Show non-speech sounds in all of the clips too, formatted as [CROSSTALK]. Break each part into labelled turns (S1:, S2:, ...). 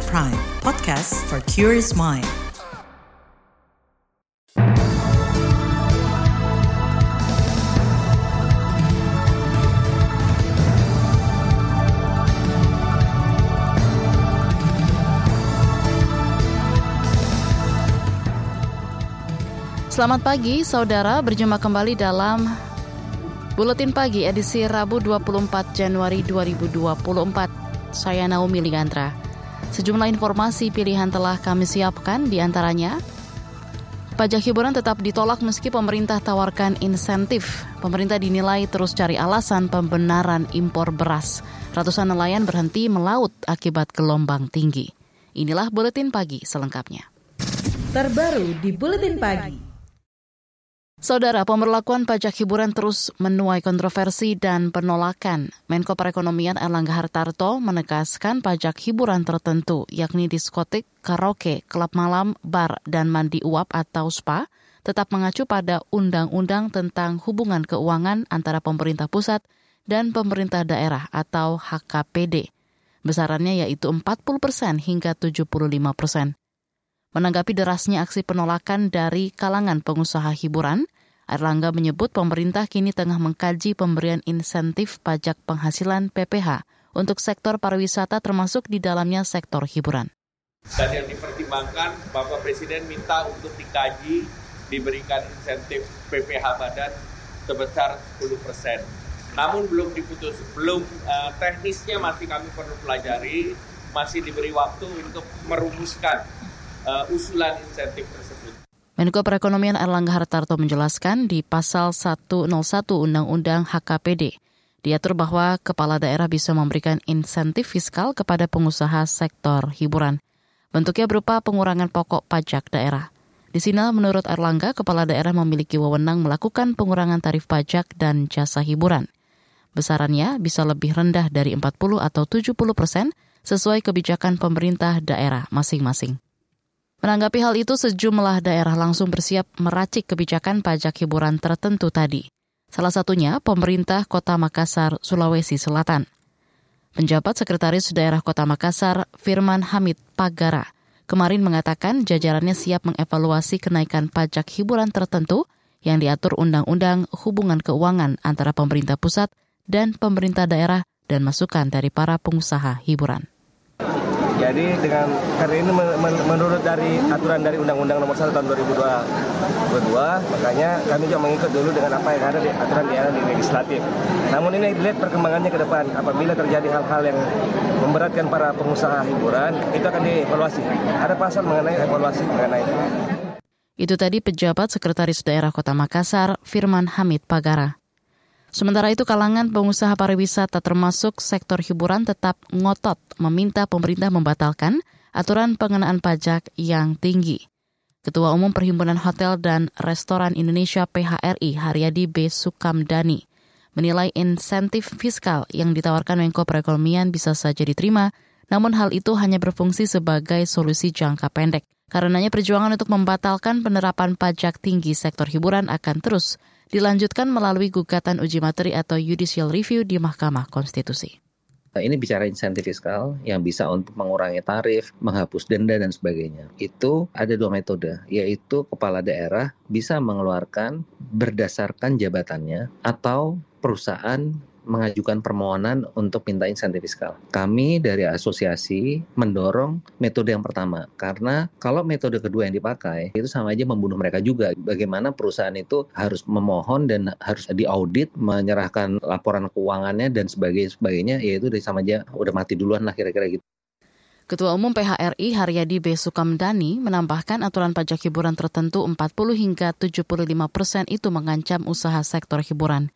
S1: KBR Prime, podcast for curious mind.
S2: Selamat pagi, saudara. Berjumpa kembali dalam Buletin Pagi edisi Rabu 24 Januari 2024. Saya Naomi Ligantra. Sejumlah informasi pilihan telah kami siapkan, di antaranya Pajak hiburan tetap ditolak meski pemerintah tawarkan insentif. Pemerintah dinilai terus cari alasan pembenaran impor beras. Ratusan nelayan berhenti melaut akibat gelombang tinggi. Inilah Buletin Pagi selengkapnya.
S1: Terbaru di Buletin Pagi.
S2: Saudara, pemberlakuan pajak hiburan terus menuai kontroversi dan penolakan. Menko Perekonomian Erlangga Hartarto menegaskan pajak hiburan tertentu, yakni diskotik, karaoke, klub malam, bar, dan mandi uap atau spa, tetap mengacu pada Undang-Undang tentang hubungan keuangan antara pemerintah pusat dan pemerintah daerah atau HKPD. Besarannya yaitu 40 persen hingga 75 persen. Menanggapi derasnya aksi penolakan dari kalangan pengusaha hiburan, Erlangga menyebut pemerintah kini tengah mengkaji pemberian insentif pajak penghasilan PPH untuk sektor pariwisata termasuk di dalamnya sektor hiburan.
S3: Dan yang dipertimbangkan, Bapak Presiden minta untuk dikaji diberikan insentif PPH badan sebesar 10 persen. Namun belum diputus, belum uh, teknisnya masih kami perlu pelajari, masih diberi waktu untuk merumuskan uh, usulan insentif tersebut.
S2: Menko Perekonomian Erlangga Hartarto menjelaskan di pasal 101 Undang-Undang HKPD diatur bahwa kepala daerah bisa memberikan insentif fiskal kepada pengusaha sektor hiburan. Bentuknya berupa pengurangan pokok pajak daerah. Di sini menurut Erlangga, kepala daerah memiliki wewenang melakukan pengurangan tarif pajak dan jasa hiburan. Besarannya bisa lebih rendah dari 40 atau 70 persen sesuai kebijakan pemerintah daerah masing-masing. Menanggapi hal itu, sejumlah daerah langsung bersiap meracik kebijakan pajak hiburan tertentu tadi. Salah satunya pemerintah Kota Makassar, Sulawesi Selatan. Penjabat Sekretaris Daerah Kota Makassar, Firman Hamid Pagara, kemarin mengatakan jajarannya siap mengevaluasi kenaikan pajak hiburan tertentu yang diatur Undang-Undang Hubungan Keuangan antara pemerintah pusat dan pemerintah daerah dan masukan dari para pengusaha hiburan.
S4: Jadi dengan karena ini menurut dari aturan dari Undang-Undang Nomor 1 Tahun 2022, makanya kami juga mengikut dulu dengan apa yang ada di aturan di di legislatif. Namun ini dilihat perkembangannya ke depan. Apabila terjadi hal-hal yang memberatkan para pengusaha hiburan, itu akan dievaluasi. Ada pasal mengenai evaluasi mengenai itu.
S2: Itu tadi pejabat Sekretaris Daerah Kota Makassar, Firman Hamid Pagara. Sementara itu kalangan pengusaha pariwisata termasuk sektor hiburan tetap ngotot meminta pemerintah membatalkan aturan pengenaan pajak yang tinggi. Ketua Umum Perhimpunan Hotel dan Restoran Indonesia PHRI Haryadi B. Sukamdani menilai insentif fiskal yang ditawarkan Menko Perekonomian bisa saja diterima, namun hal itu hanya berfungsi sebagai solusi jangka pendek. Karenanya perjuangan untuk membatalkan penerapan pajak tinggi sektor hiburan akan terus dilanjutkan melalui gugatan uji materi atau judicial review di Mahkamah Konstitusi.
S5: Ini bicara insentif fiskal yang bisa untuk mengurangi tarif, menghapus denda dan sebagainya. Itu ada dua metode, yaitu kepala daerah bisa mengeluarkan berdasarkan jabatannya atau perusahaan mengajukan permohonan untuk minta insentif fiskal. Kami dari asosiasi mendorong metode yang pertama karena kalau metode kedua yang dipakai itu sama aja membunuh mereka juga. Bagaimana perusahaan itu harus memohon dan harus diaudit, menyerahkan laporan keuangannya dan sebagainya, sebagainya yaitu dari sama aja udah mati duluan lah kira-kira gitu.
S2: Ketua Umum PHRI Haryadi B. Sukamdani menambahkan aturan pajak hiburan tertentu 40 hingga 75 persen itu mengancam usaha sektor hiburan.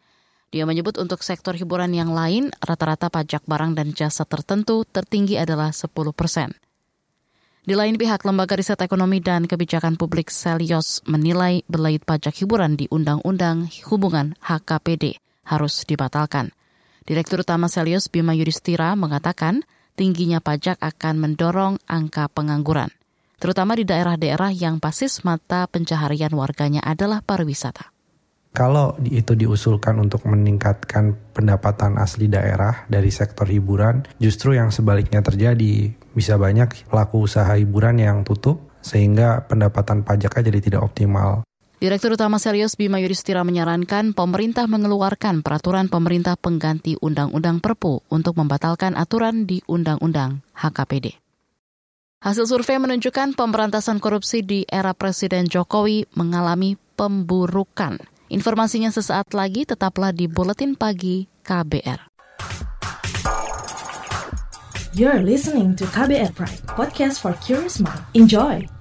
S2: Dia menyebut untuk sektor hiburan yang lain, rata-rata pajak barang dan jasa tertentu tertinggi adalah 10 persen. Di lain pihak, Lembaga Riset Ekonomi dan Kebijakan Publik Selios menilai belait pajak hiburan di Undang-Undang Hubungan HKPD harus dibatalkan. Direktur Utama Selios Bima Yudhistira mengatakan tingginya pajak akan mendorong angka pengangguran, terutama di daerah-daerah yang basis mata pencaharian warganya adalah pariwisata.
S6: Kalau itu diusulkan untuk meningkatkan pendapatan asli daerah dari sektor hiburan, justru yang sebaliknya terjadi. bisa banyak pelaku usaha hiburan yang tutup sehingga pendapatan pajaknya jadi tidak optimal.
S2: Direktur Utama Serius Bima Yudhistira menyarankan pemerintah mengeluarkan peraturan pemerintah pengganti Undang-Undang Perpu untuk membatalkan aturan di Undang-Undang HKPD. Hasil survei menunjukkan pemberantasan korupsi di era Presiden Jokowi mengalami pemburukan. Informasinya sesaat lagi tetaplah di Buletin Pagi KBR.
S1: You're listening to KBR Pride, podcast for curious mind. Enjoy!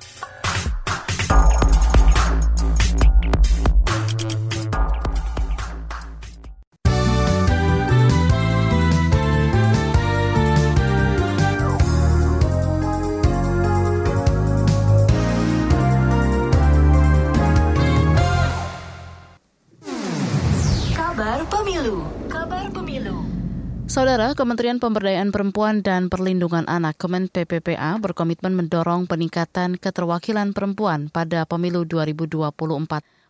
S2: Saudara, Kementerian Pemberdayaan Perempuan dan Perlindungan Anak Kemen PPPA berkomitmen mendorong peningkatan keterwakilan perempuan pada pemilu 2024.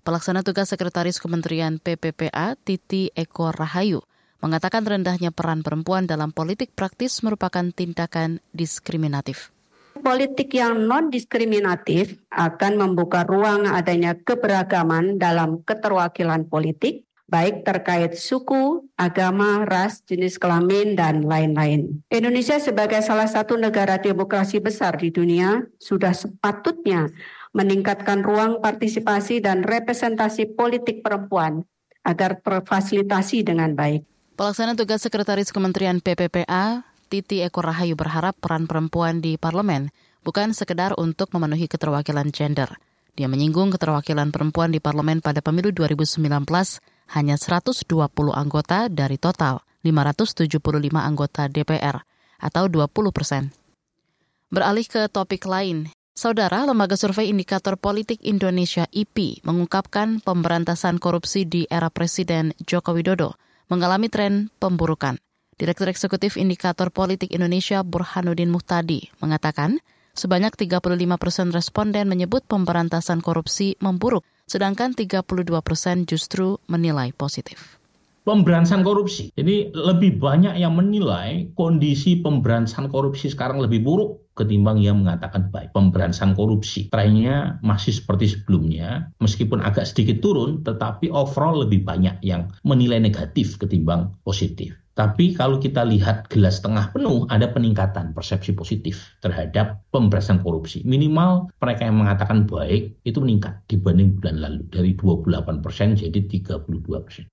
S2: Pelaksana tugas Sekretaris Kementerian PPPA Titi Eko Rahayu mengatakan rendahnya peran perempuan dalam politik praktis merupakan tindakan diskriminatif.
S7: Politik yang non-diskriminatif akan membuka ruang adanya keberagaman dalam keterwakilan politik, baik terkait suku, agama, ras, jenis kelamin, dan lain-lain. Indonesia sebagai salah satu negara demokrasi besar di dunia sudah sepatutnya meningkatkan ruang partisipasi dan representasi politik perempuan agar terfasilitasi dengan baik.
S2: Pelaksana tugas Sekretaris Kementerian PPPA Titi Eko Rahayu berharap peran perempuan di parlemen bukan sekedar untuk memenuhi keterwakilan gender. Dia menyinggung keterwakilan perempuan di parlemen pada pemilu 2019 hanya 120 anggota dari total 575 anggota DPR atau 20 persen. Beralih ke topik lain, Saudara, Lembaga Survei Indikator Politik Indonesia IP mengungkapkan pemberantasan korupsi di era Presiden Joko Widodo mengalami tren pemburukan. Direktur Eksekutif Indikator Politik Indonesia Burhanuddin Muhtadi mengatakan sebanyak 35 persen responden menyebut pemberantasan korupsi memburuk, sedangkan 32 persen justru menilai positif
S8: pemberantasan korupsi. Jadi lebih banyak yang menilai kondisi pemberantasan korupsi sekarang lebih buruk ketimbang yang mengatakan baik. Pemberantasan korupsi trennya masih seperti sebelumnya, meskipun agak sedikit turun, tetapi overall lebih banyak yang menilai negatif ketimbang positif. Tapi kalau kita lihat gelas tengah penuh, ada peningkatan persepsi positif terhadap pemberantasan korupsi. Minimal mereka yang mengatakan baik itu meningkat dibanding bulan lalu dari 28 persen jadi 32 persen.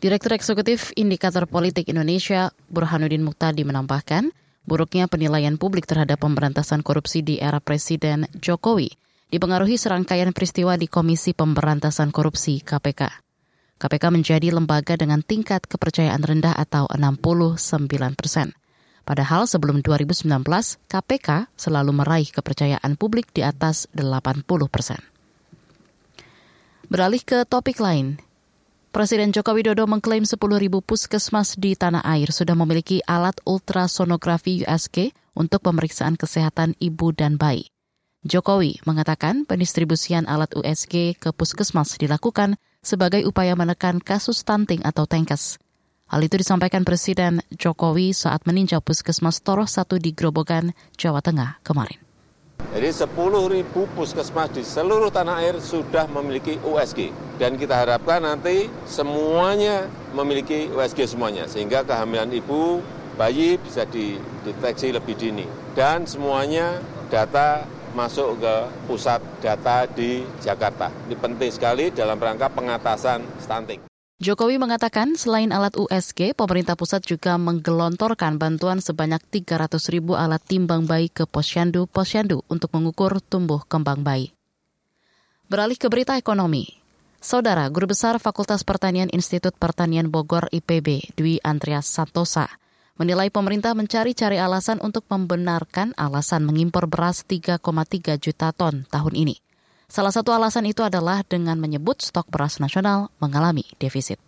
S2: Direktur Eksekutif Indikator Politik Indonesia Burhanuddin Muhtadi menambahkan, buruknya penilaian publik terhadap pemberantasan korupsi di era Presiden Jokowi dipengaruhi serangkaian peristiwa di Komisi Pemberantasan Korupsi KPK. KPK menjadi lembaga dengan tingkat kepercayaan rendah atau 69 persen. Padahal sebelum 2019, KPK selalu meraih kepercayaan publik di atas 80 persen. Beralih ke topik lain, Presiden Joko Widodo mengklaim 10.000 puskesmas di tanah air sudah memiliki alat ultrasonografi USG untuk pemeriksaan kesehatan ibu dan bayi. Jokowi mengatakan pendistribusian alat USG ke puskesmas dilakukan sebagai upaya menekan kasus stunting atau tengkes. Hal itu disampaikan Presiden Jokowi saat meninjau puskesmas Toroh 1 di Grobogan, Jawa Tengah kemarin.
S9: Jadi 10.000 puskesmas di seluruh tanah air sudah memiliki USG. Dan kita harapkan nanti semuanya memiliki USG semuanya. Sehingga kehamilan ibu, bayi bisa dideteksi lebih dini. Dan semuanya data masuk ke pusat data di Jakarta. Ini penting sekali dalam rangka pengatasan stunting.
S2: Jokowi mengatakan selain alat USG, pemerintah pusat juga menggelontorkan bantuan sebanyak 300 ribu alat timbang bayi ke posyandu-posyandu untuk mengukur tumbuh kembang bayi. Beralih ke berita ekonomi. Saudara, Guru Besar Fakultas Pertanian Institut Pertanian Bogor IPB, Dwi Andreas Santosa, menilai pemerintah mencari-cari alasan untuk membenarkan alasan mengimpor beras 3,3 juta ton tahun ini. Salah satu alasan itu adalah dengan menyebut stok beras nasional mengalami defisit.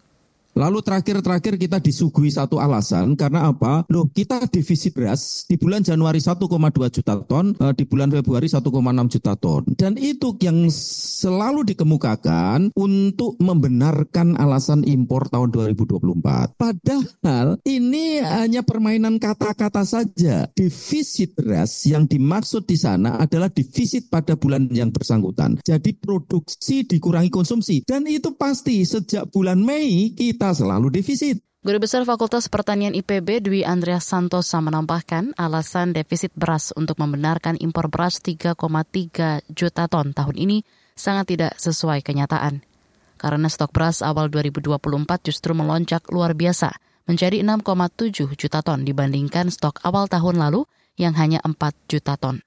S10: Lalu terakhir-terakhir kita disuguhi satu alasan karena apa? Loh, kita defisit beras di bulan Januari 1,2 juta ton, eh, di bulan Februari 1,6 juta ton. Dan itu yang selalu dikemukakan untuk membenarkan alasan impor tahun 2024. Padahal ini hanya permainan kata-kata saja. Defisit beras yang dimaksud di sana adalah defisit pada bulan yang bersangkutan. Jadi produksi dikurangi konsumsi. Dan itu pasti sejak bulan Mei kita selalu defisit.
S2: Guru Besar Fakultas Pertanian IPB Dwi Andreas Santosa menambahkan alasan defisit beras untuk membenarkan impor beras 3,3 juta ton tahun ini sangat tidak sesuai kenyataan. Karena stok beras awal 2024 justru melonjak luar biasa menjadi 6,7 juta ton dibandingkan stok awal tahun lalu yang hanya 4 juta ton.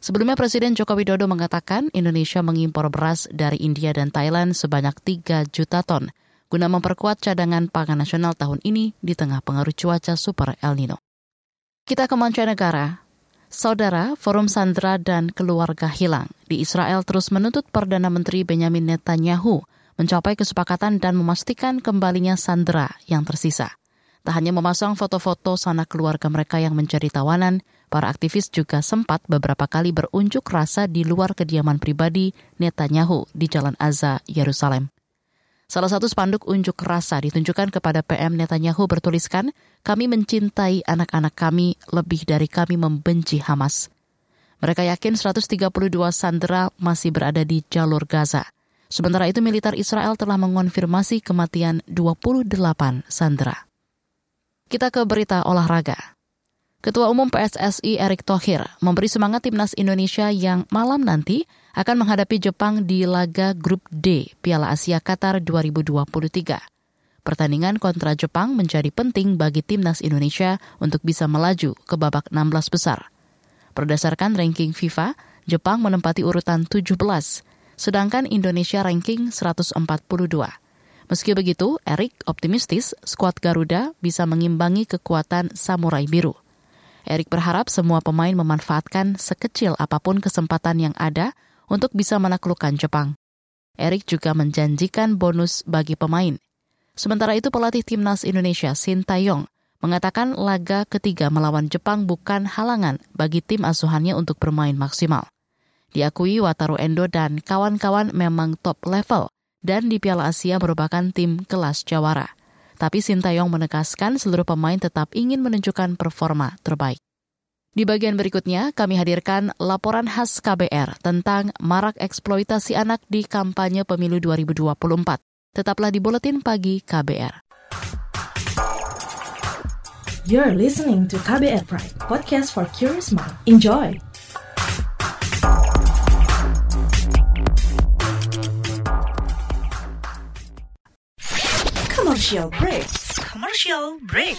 S2: Sebelumnya Presiden Joko Widodo mengatakan Indonesia mengimpor beras dari India dan Thailand sebanyak 3 juta ton – guna memperkuat cadangan pangan nasional tahun ini di tengah pengaruh cuaca super El Nino. Kita ke mancanegara. Saudara, Forum Sandra dan Keluarga Hilang di Israel terus menuntut Perdana Menteri Benjamin Netanyahu mencapai kesepakatan dan memastikan kembalinya Sandra yang tersisa. Tak hanya memasang foto-foto sanak keluarga mereka yang menjadi tawanan, para aktivis juga sempat beberapa kali berunjuk rasa di luar kediaman pribadi Netanyahu di Jalan Azza, Yerusalem. Salah satu spanduk unjuk rasa ditunjukkan kepada PM Netanyahu bertuliskan, kami mencintai anak-anak kami lebih dari kami membenci Hamas. Mereka yakin 132 sandera masih berada di jalur Gaza. Sementara itu militer Israel telah mengonfirmasi kematian 28 sandera. Kita ke berita olahraga. Ketua Umum PSSI Erick Thohir memberi semangat timnas Indonesia yang malam nanti akan menghadapi Jepang di laga Grup D Piala Asia Qatar 2023. Pertandingan kontra Jepang menjadi penting bagi timnas Indonesia untuk bisa melaju ke babak 16 besar. Berdasarkan ranking FIFA, Jepang menempati urutan 17, sedangkan Indonesia ranking 142. Meski begitu, Erik optimistis skuad Garuda bisa mengimbangi kekuatan Samurai Biru. Erik berharap semua pemain memanfaatkan sekecil apa pun kesempatan yang ada untuk bisa menaklukkan Jepang. Erik juga menjanjikan bonus bagi pemain. Sementara itu pelatih timnas Indonesia Sintayong mengatakan laga ketiga melawan Jepang bukan halangan bagi tim asuhannya untuk bermain maksimal. Diakui Wataru Endo dan kawan-kawan memang top level dan di Piala Asia merupakan tim kelas jawara tapi Sintayong menegaskan seluruh pemain tetap ingin menunjukkan performa terbaik. Di bagian berikutnya, kami hadirkan laporan khas KBR tentang marak eksploitasi anak di kampanye pemilu 2024. Tetaplah di Buletin Pagi KBR.
S1: You're listening to KBR Pride, podcast for curious mind. Enjoy!
S11: Commercial break. Commercial break.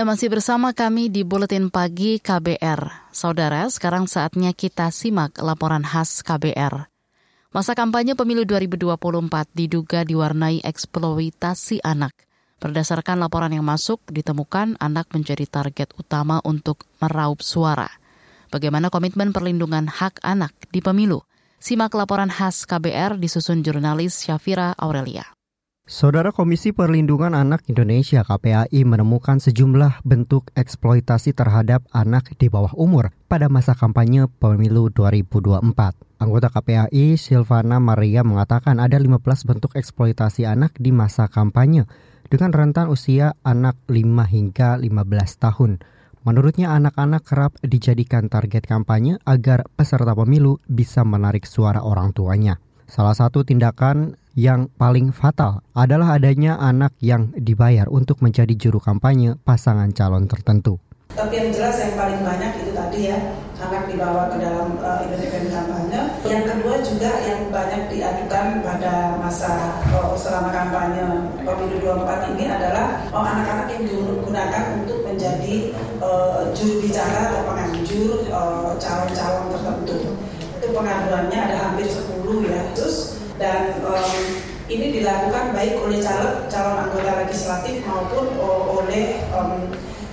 S2: Anda masih bersama kami di Buletin Pagi KBR. Saudara, sekarang saatnya kita simak laporan khas KBR. Masa kampanye pemilu 2024 diduga diwarnai eksploitasi anak. Berdasarkan laporan yang masuk, ditemukan anak menjadi target utama untuk meraup suara. Bagaimana komitmen perlindungan hak anak di pemilu? Simak laporan khas KBR disusun jurnalis Syafira Aurelia.
S12: Saudara Komisi Perlindungan Anak Indonesia KPAI menemukan sejumlah bentuk eksploitasi terhadap anak di bawah umur pada masa kampanye pemilu 2024. Anggota KPAI Silvana Maria mengatakan ada 15 bentuk eksploitasi anak di masa kampanye dengan rentan usia anak 5 hingga 15 tahun. Menurutnya anak-anak kerap dijadikan target kampanye agar peserta pemilu bisa menarik suara orang tuanya. Salah satu tindakan yang paling fatal adalah adanya anak yang dibayar untuk menjadi juru kampanye pasangan calon tertentu.
S13: Tapi yang jelas yang paling banyak itu tadi ya, anak dibawa ke dalam uh, event-event kampanye. Yang kedua juga yang banyak diadukan pada masa uh, selama kampanye pemilu 24 ini adalah oh, anak-anak yang digunakan untuk menjadi uh, juru bicara atau calon-calon uh, tertentu. Itu pengaduannya ada hampir 10 ya. Terus dan um, ini dilakukan baik oleh calon calon anggota legislatif maupun oleh um,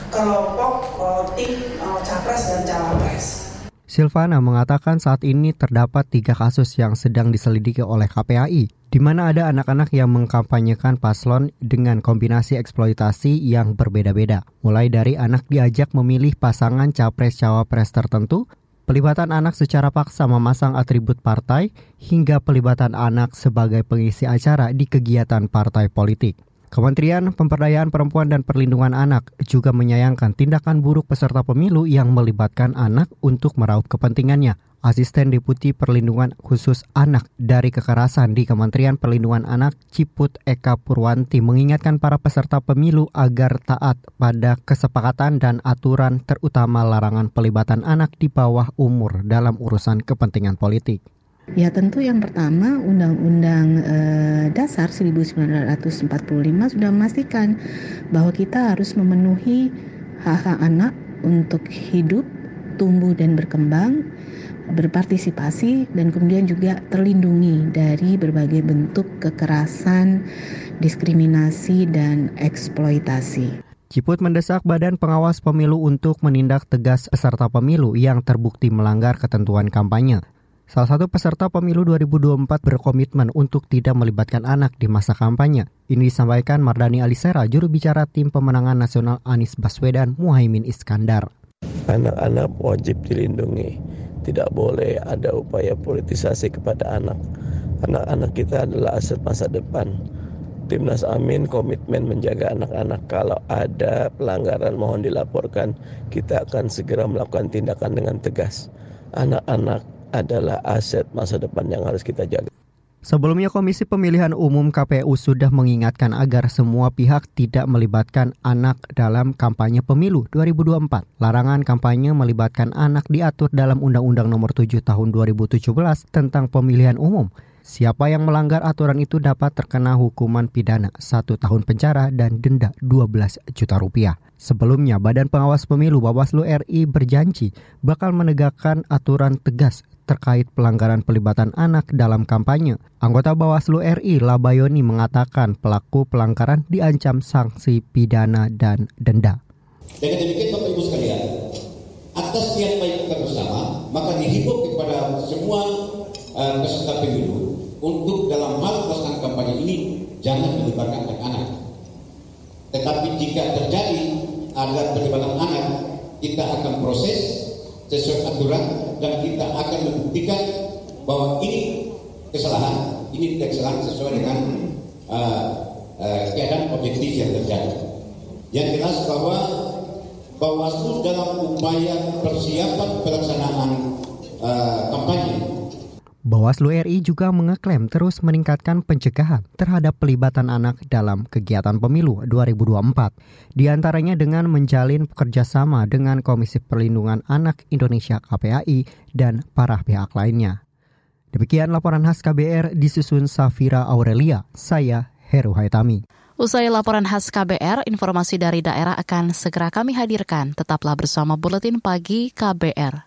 S13: kelompok uh, tim uh, capres dan cawapres.
S12: Silvana mengatakan saat ini terdapat tiga kasus yang sedang diselidiki oleh KPAI, di mana ada anak-anak yang mengkampanyekan paslon dengan kombinasi eksploitasi yang berbeda-beda, mulai dari anak diajak memilih pasangan capres-cawapres tertentu, pelibatan anak secara paksa memasang atribut partai, hingga pelibatan anak sebagai pengisi acara di kegiatan partai politik. Kementerian Pemberdayaan Perempuan dan Perlindungan Anak juga menyayangkan tindakan buruk peserta pemilu yang melibatkan anak untuk meraup kepentingannya. Asisten Deputi Perlindungan Khusus Anak dari Kekerasan di Kementerian Perlindungan Anak Ciput Eka Purwanti mengingatkan para peserta pemilu agar taat pada kesepakatan dan aturan terutama larangan pelibatan anak di bawah umur dalam urusan kepentingan politik.
S14: Ya tentu yang pertama Undang-Undang eh, Dasar 1945 sudah memastikan bahwa kita harus memenuhi hak-hak anak untuk hidup, tumbuh dan berkembang, berpartisipasi dan kemudian juga terlindungi dari berbagai bentuk kekerasan, diskriminasi dan eksploitasi.
S12: Ciput mendesak Badan Pengawas Pemilu untuk menindak tegas peserta pemilu yang terbukti melanggar ketentuan kampanye. Salah satu peserta pemilu 2024 berkomitmen untuk tidak melibatkan anak di masa kampanye. Ini disampaikan Mardani Alisera, juru bicara tim pemenangan nasional Anies Baswedan Muhaimin Iskandar.
S15: Anak-anak wajib dilindungi. Tidak boleh ada upaya politisasi kepada anak. Anak-anak kita adalah aset masa depan. Timnas Amin komitmen menjaga anak-anak. Kalau ada pelanggaran mohon dilaporkan, kita akan segera melakukan tindakan dengan tegas. Anak-anak adalah aset masa depan yang harus kita jaga.
S12: Sebelumnya Komisi Pemilihan Umum KPU sudah mengingatkan agar semua pihak tidak melibatkan anak dalam kampanye pemilu 2024. Larangan kampanye melibatkan anak diatur dalam Undang-Undang Nomor 7 Tahun 2017 tentang Pemilihan Umum. Siapa yang melanggar aturan itu dapat terkena hukuman pidana satu tahun penjara dan denda 12 juta rupiah. Sebelumnya, Badan Pengawas Pemilu Bawaslu RI berjanji bakal menegakkan aturan tegas terkait pelanggaran pelibatan anak dalam kampanye. Anggota Bawaslu RI Labayoni mengatakan pelaku pelanggaran diancam sanksi pidana dan denda.
S16: Dengan demikian Bapak Ibu sekalian, atas niat baik kita bersama, maka dihimbau kepada semua uh, peserta pemilu untuk dalam hal pelaksanaan kampanye ini jangan melibatkan anak-anak. Tetapi jika terjadi ada pelibatan anak, kita akan proses sesuai aturan dan kita akan membuktikan bahwa ini kesalahan, ini tidak kesalahan sesuai dengan uh, uh, keadaan objektif yang terjadi. Yang jelas bahwa Bawaslu dalam upaya persiapan pelaksanaan uh, kampanye
S12: Bawaslu RI juga mengeklaim terus meningkatkan pencegahan terhadap pelibatan anak dalam kegiatan pemilu 2024. Di antaranya dengan menjalin kerjasama dengan Komisi Perlindungan Anak Indonesia KPAI dan para pihak lainnya. Demikian laporan khas KBR disusun Safira Aurelia. Saya Heru Haitami.
S2: Usai laporan khas KBR, informasi dari daerah akan segera kami hadirkan. Tetaplah bersama Buletin Pagi KBR.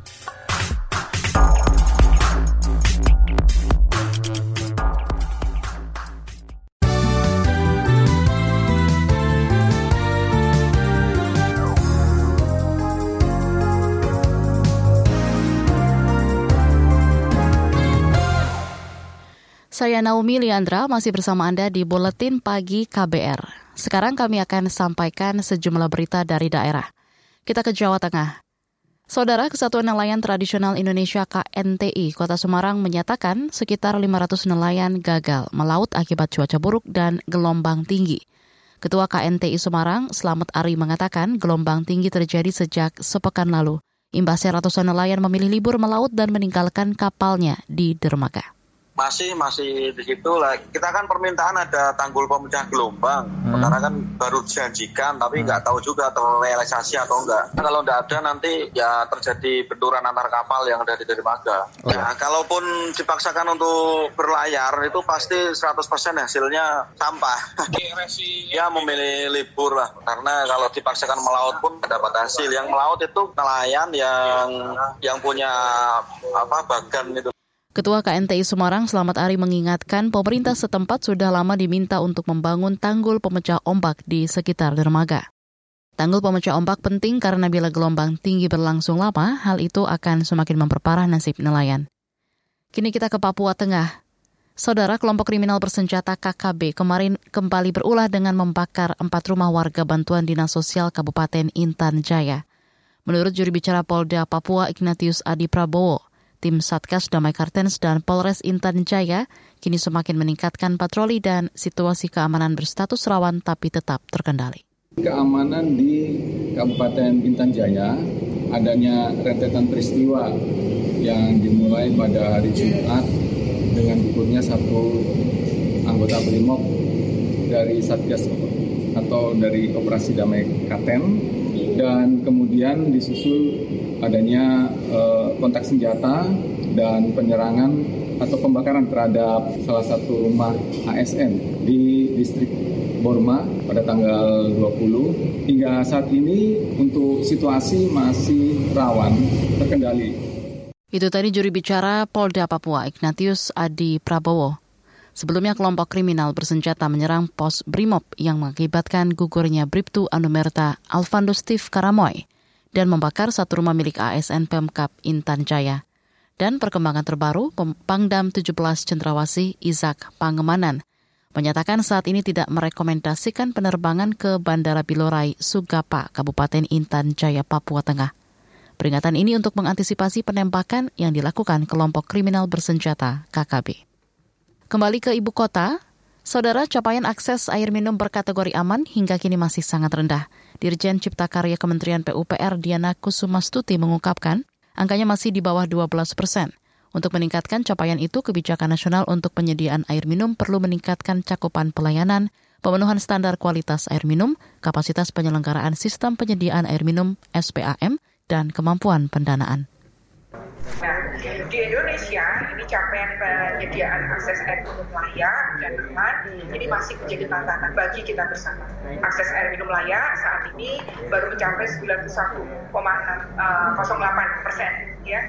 S2: Saya Naomi Liandra masih bersama Anda di Buletin Pagi KBR. Sekarang kami akan sampaikan sejumlah berita dari daerah. Kita ke Jawa Tengah. Saudara Kesatuan Nelayan Tradisional Indonesia KNTI Kota Semarang menyatakan sekitar 500 nelayan gagal melaut akibat cuaca buruk dan gelombang tinggi. Ketua KNTI Semarang, Slamet Ari mengatakan gelombang tinggi terjadi sejak sepekan lalu. Imbasnya ratusan nelayan memilih libur melaut dan meninggalkan kapalnya di dermaga
S17: masih masih di situ lah. Kita kan permintaan ada tanggul pemecah gelombang. Hmm. Karena kan baru dijanjikan, tapi nggak hmm. tahu juga terrealisasi atau enggak. Nah, kalau nggak ada nanti ya terjadi benturan antar kapal yang ada di dermaga. Oh. Ya, kalaupun dipaksakan untuk berlayar itu pasti 100% hasilnya sampah. [LAUGHS] ya memilih libur lah. Karena kalau dipaksakan melaut pun dapat hasil. Yang melaut itu nelayan yang yang punya apa bagan itu.
S2: Ketua KNTI Semarang Selamat Ari mengingatkan pemerintah setempat sudah lama diminta untuk membangun tanggul pemecah ombak di sekitar dermaga. Tanggul pemecah ombak penting karena bila gelombang tinggi berlangsung lama, hal itu akan semakin memperparah nasib nelayan. Kini kita ke Papua Tengah. Saudara kelompok kriminal bersenjata KKB kemarin kembali berulah dengan membakar empat rumah warga bantuan Dinas Sosial Kabupaten Intan Jaya. Menurut juri bicara Polda Papua Ignatius Adi Prabowo, tim Satgas Damai Kartens dan Polres Intan Jaya kini semakin meningkatkan patroli dan situasi keamanan berstatus rawan tapi tetap terkendali.
S18: Keamanan di Kabupaten Intan Jaya adanya rentetan peristiwa yang dimulai pada hari Jumat dengan gugurnya satu anggota BRIMOB dari Satgas atau dari Operasi Damai Katen dan kemudian disusul adanya uh, kontak senjata dan penyerangan atau pembakaran terhadap salah satu rumah ASN di distrik Borma pada tanggal 20. Hingga saat ini untuk situasi masih rawan terkendali.
S2: Itu tadi juri bicara Polda Papua Ignatius Adi Prabowo. Sebelumnya kelompok kriminal bersenjata menyerang pos Brimob yang mengakibatkan gugurnya Bribtu Anumerta Alvando Steve Karamoy dan membakar satu rumah milik ASN Pemkap Intan Jaya. Dan perkembangan terbaru, Pangdam 17 Cendrawasih Izak Pangemanan menyatakan saat ini tidak merekomendasikan penerbangan ke Bandara Bilorai, Sugapa, Kabupaten Intan Jaya, Papua Tengah. Peringatan ini untuk mengantisipasi penembakan yang dilakukan kelompok kriminal bersenjata KKB. Kembali ke ibu kota, Saudara, capaian akses air minum berkategori aman hingga kini masih sangat rendah. Dirjen Cipta Karya Kementerian PUPR Diana Kusumastuti mengungkapkan, angkanya masih di bawah 12 persen. Untuk meningkatkan capaian itu, kebijakan nasional untuk penyediaan air minum perlu meningkatkan cakupan pelayanan, pemenuhan standar kualitas air minum, kapasitas penyelenggaraan sistem penyediaan air minum SPAM, dan kemampuan pendanaan.
S19: Nah, di Indonesia ini capaian penyediaan akses air minum layak dan aman ini masih menjadi tantangan bagi kita bersama. Akses air minum layak saat ini baru mencapai 91,08 persen ya,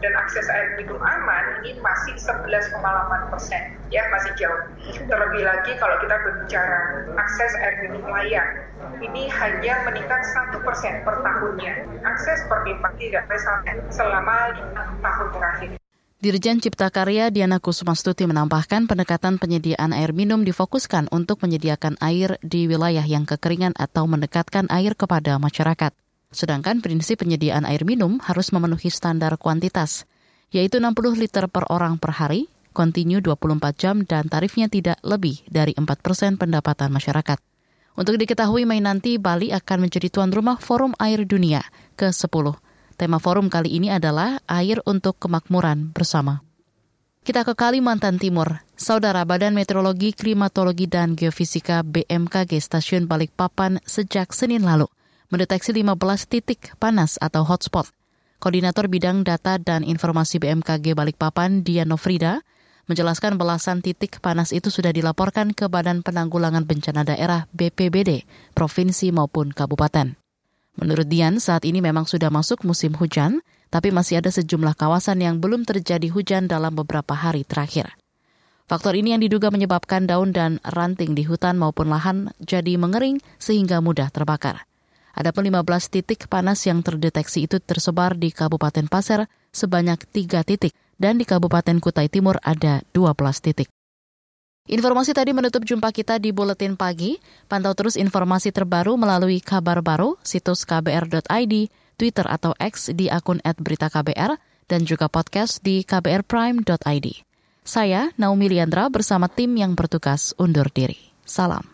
S19: dan akses air minum aman ini masih 11,8 persen ya masih jauh. Terlebih lagi kalau kita berbicara akses air minum layak ini hanya meningkat satu persen per tahunnya. Akses per pipa tidak resamen selama lima tahun terakhir.
S2: Dirjen Cipta Karya Diana Kusumastuti menambahkan pendekatan penyediaan air minum difokuskan untuk menyediakan air di wilayah yang kekeringan atau mendekatkan air kepada masyarakat. Sedangkan prinsip penyediaan air minum harus memenuhi standar kuantitas, yaitu 60 liter per orang per hari, kontinu 24 jam, dan tarifnya tidak lebih dari 4 persen pendapatan masyarakat. Untuk diketahui Mei nanti, Bali akan menjadi tuan rumah Forum Air Dunia ke-10. Tema forum kali ini adalah Air untuk Kemakmuran Bersama. Kita ke Kalimantan Timur. Saudara Badan Meteorologi, Klimatologi, dan Geofisika BMKG Stasiun Balikpapan sejak Senin lalu mendeteksi 15 titik panas atau hotspot. Koordinator Bidang Data dan Informasi BMKG Balikpapan, Diano Frida, menjelaskan belasan titik panas itu sudah dilaporkan ke Badan Penanggulangan Bencana Daerah BPBD, provinsi maupun kabupaten. Menurut Dian, saat ini memang sudah masuk musim hujan, tapi masih ada sejumlah kawasan yang belum terjadi hujan dalam beberapa hari terakhir. Faktor ini yang diduga menyebabkan daun dan ranting di hutan maupun lahan jadi mengering sehingga mudah terbakar. Ada pun 15 titik panas yang terdeteksi itu tersebar di Kabupaten Pasir sebanyak 3 titik dan di Kabupaten Kutai Timur ada 12 titik. Informasi tadi menutup jumpa kita di Buletin Pagi. Pantau terus informasi terbaru melalui kabar baru, situs kbr.id, Twitter atau X di akun @beritaKBR, dan juga podcast di kbrprime.id. Saya, Naomi Liandra, bersama tim yang bertugas undur diri. Salam.